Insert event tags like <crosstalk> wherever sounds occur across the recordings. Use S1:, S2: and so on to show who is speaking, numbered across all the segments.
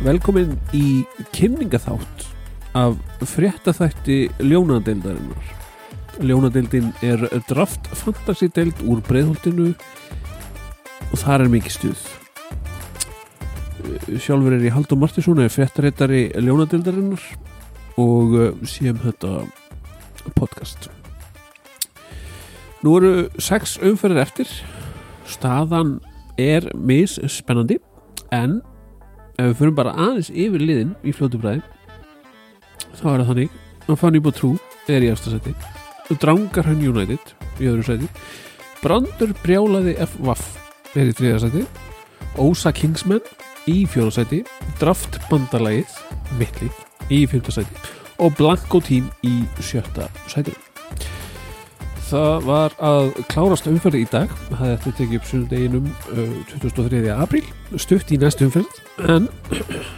S1: Velkomin í kynningaþátt af fréttaþætti Ljónadeildarinnar. Ljónadeildin er draft fantasy-deild úr breiðholtinu og þar er mikið stuð. Sjálfur er ég Haldur Martinsson, er fréttaréttari Ljónadeildarinnar og eh, séum þetta podcast. Nú eru sex umferðir eftir. Staðan er mis spennandi en ef við fyrir bara aðeins yfir liðin í fljótubræði þá er það þannig að Fanny Bótrú er í eftir seti Drangarhönn United í öðru seti Brandur Brjálaði FVF er í þriða seti Ósa Kingsman í fjóða seti Draft Bandalagið Mittlið í fjóða seti og Blanko Team í sjötta seti Það var að klárast umferði í dag það eftir tekið upp sunnudeginum uh, 23. apríl stutt í næstu umferð en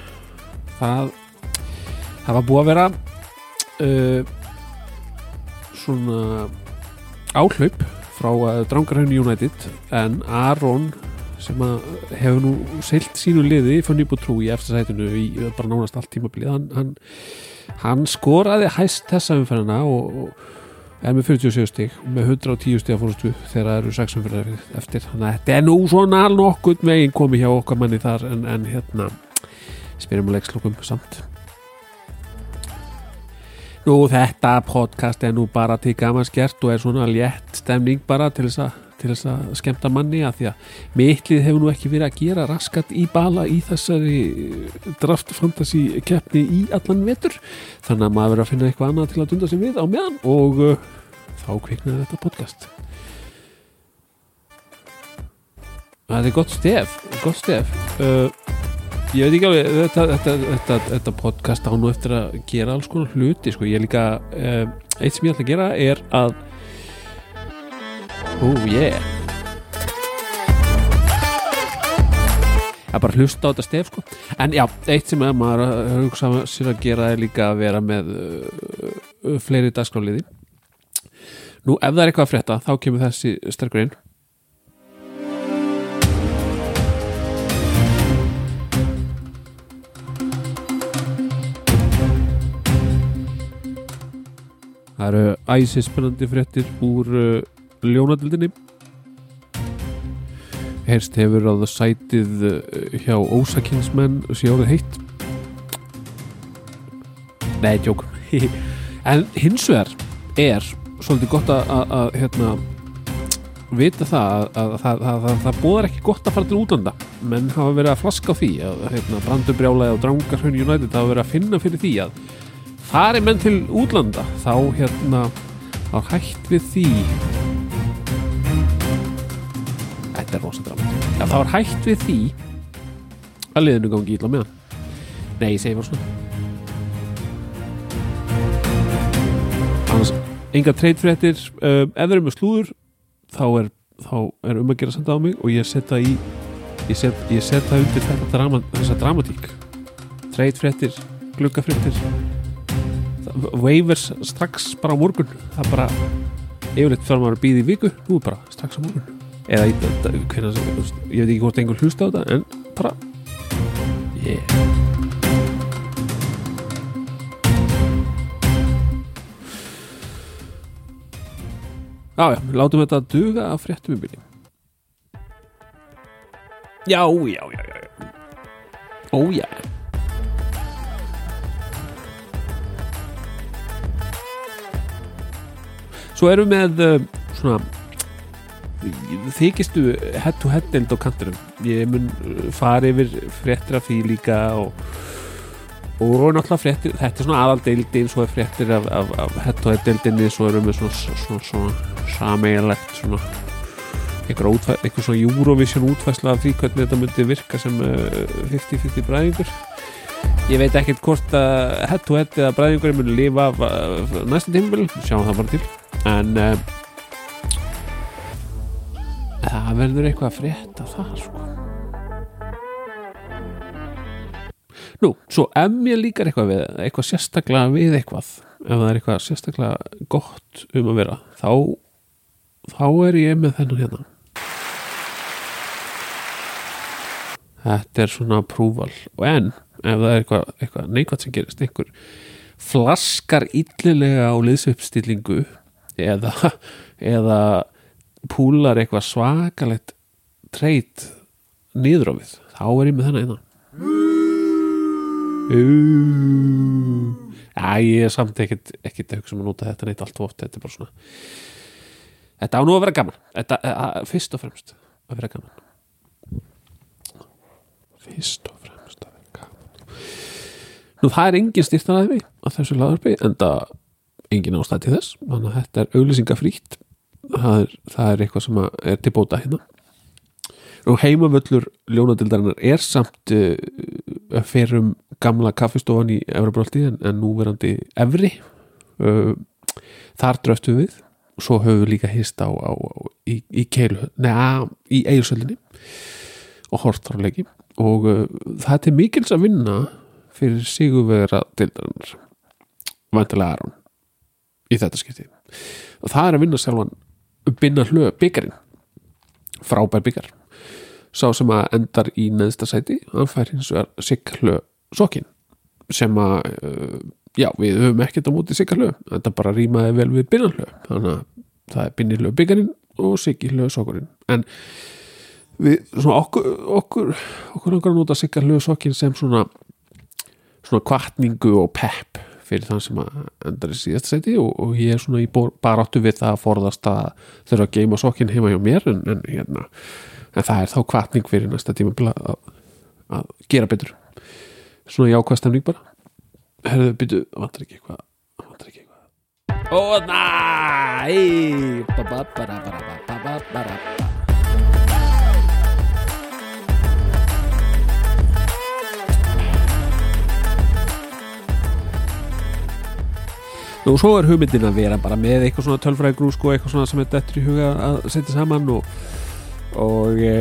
S1: <clears throat> það það var búið að vera uh, svona áhlaup frá uh, Drangarhönni United en Aron sem hefur nú seilt sínu liði fann upp og trú í eftirsætinu í bara nánast allt tímabilið hann, hann, hann skoraði hæst þessa umferðina og, og er með 47 stík með 110 stík að fórstu þegar það eru 6 umferðar eftir. Þannig að þetta er nú svona nokkuð megin komið hjá okkar manni þar en, en hérna spyrjum að leikslokum samt. Nú þetta podcast er nú bara til gaman skert og er svona létt stemning bara til þess að til þess að skemta manni að því að miklið hefur nú ekki verið að gera raskat í bala í þessari draft fantasy keppni í allan vetur. Þannig að maður verið að finna eitthvað annað til að dunda sig við á meðan og uh, þá kviknaði þetta podcast. Það er gott stef gott stef. Uh, ég veit ekki alveg þetta, þetta, þetta, þetta podcast á nú eftir að gera alls konar hluti sko. ég er líka uh, eitt sem ég ætla að gera er að Oh yeah. Það er bara að hlusta á þetta stef sko. En já, eitt sem að maður hugsa sér að gera er líka að vera með uh, fleiri dagskráliði Nú ef það er eitthvað að frétta þá kemur þessi sterkur inn. Það eru æsispennandi fréttir úr uh, ljónadildinni Herst hefur að sætið uh, hjá ósakinsmenn árið heitt. Nei, tjók <laughs> En hins vegar er svolítið gott að hérna vita það að það bóðar ekki gott að fara til útlanda. Menn hafa verið að flaska á því að hérna, brandurbrjálaði og drangarhönn United hafa verið að finna fyrir því að fari menn til útlanda þá hérna þá hægt við því Er drama Já, þá er hægt við því að liðinu gangi ítla með hann Nei, ég segi bara svona. Annars, enga treytfréttir uh, ef þeir eru með slúður þá er, þá er um að gera senda á mig og ég setja í ég set, ég set það undir þetta drama, þessa dramatík. Treytfréttir, gluggafréttir waivers strax bara á morgun. Það er bara yfirleitt fyrir maður að býða í viku nú er bara strax á morgun eða hvernig sem ég veit ekki hvort einhver hlusta á þetta en bara yeah. Já, já, látum þetta duga að fréttum í byrju Já, já, já, já Ó, já. Svo erum við með uh, svona þykistu head to head deild á kantinum? Ég mun fara yfir fréttir af því líka og, og náttúrulega fréttir, þetta er svona aðal deildin svo er fréttir af, af, af head to head deildinni svo erum við svona, svona, svona, sameigilegt svona eitthvað, eitthvað svona Eurovision útfæsla af því hvernig þetta myndi virka sem 50-50 uh, bræðingur. Ég veit ekkert hvort að head to head eða bræðingur muni lifa af uh, næsta tímbil, sjáum það bara til. En uh, það verður eitthvað að frétta það sko. Nú, svo ef mér líkar eitthvað við eitthvað sérstaklega við eitthvað ef það er eitthvað sérstaklega gott um að vera þá þá er ég með þennan hérna. Þetta er svona prúval og en ef það er eitthvað, eitthvað neikvægt sem gerist einhver flaskar illilega á liðsupstillingu eða, eða púlar eitthvað svakalegt treyt niður á við. Þá er ég með þennan einna Já, ég er samt ekkit, ekkit að hugsa um að nota þetta neitt allt oft. Þetta er bara svona Þetta á nú að vera gaman. Þetta, að, Fyrst og fremst að vera gaman. Fyrst og fremst að vera gaman. Nú það er engin styrtaræði að þessu laðarpi en það engin ástæð til þess þannig að þetta er auglýsingafrítt það er, það er eitthvað sem er til bóta hérna. Og heimavöllur ljónadildarinnar er samt uh, ferum gamla kaffistofan í Efrabröldi en, en núverandi Efri. Uh, þar dröftu við. Og svo höfum við líka hist á, á, á í, í í eigirsöldinni og hort þar á leiki og uh, það er til mikils að vinna fyrir sigurvera dildarinnar vantilega Aron í þetta skipti. Og það er að vinna sjálfan binna hlöð byggarinn frábær byggar sá sem að endar í neðsta sæti hann fær hins vegar siglu sokkin sem að uh, já, við höfum ekkert á móti siglu þetta bara rýmaði vel við binnanlög þannig að það er binnilög byggarinn og sigilög sokkurinn. En við, svona okkur okkur, okkur langar að nota sigilög sokkin sem svona svona kvartningu og pepp fyrir þann sem endar í síðast sæti og, og ég er svona í baráttu við það að forðast að þurfa að geima sokkin heima hjá mér en, en hérna en það er þá kvartning fyrir næsta tíma að, að gera betur. Svona jákvæð stemning bara. Herðu byrju, vantar ekki eitthvað vantar ekki eitthvað. Ó næ! Ba-ba-ba-ba-ba-ba-ba-ba Nú svo er hugmyndin að vera bara með eitthvað svona tölfræðgrúsk og eitthvað svona sem er dettur í huga að setja saman og, og e,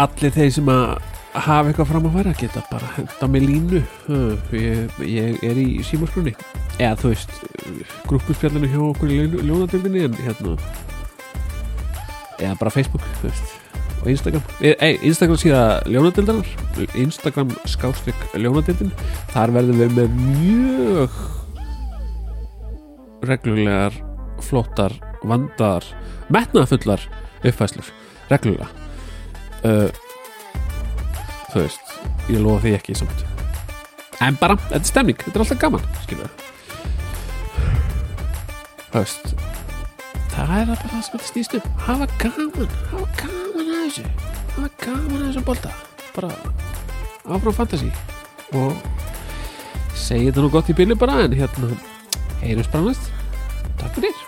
S1: allir þeir sem að hafa eitthvað fram að fara geta bara henda með línu. Ég, ég er í símaskrunni. Eða þú veist grúpusfjallinu hjá okkur í ljónadöldinni en hérna eða bara Facebook veist, og Instagram. E, Instagram síða ljónadöldanar Instagram skástrík ljónadöldin þar verðum við með mjög reglulegar flottar, vandar metnaðfullar uppfæslur reglulega. Uh, þú veist ég lofa því ekki samt en bara, þetta er stemning, þetta er alltaf gaman skilur þú veist það er bara það sem þetta stýst upp hafa gaman, hafa gaman að þessu. Hafa gaman að þessu bolta. Bara áfram fantasi og segja þetta nú gott í byrju bara en hérna euros para nós. Está por isso.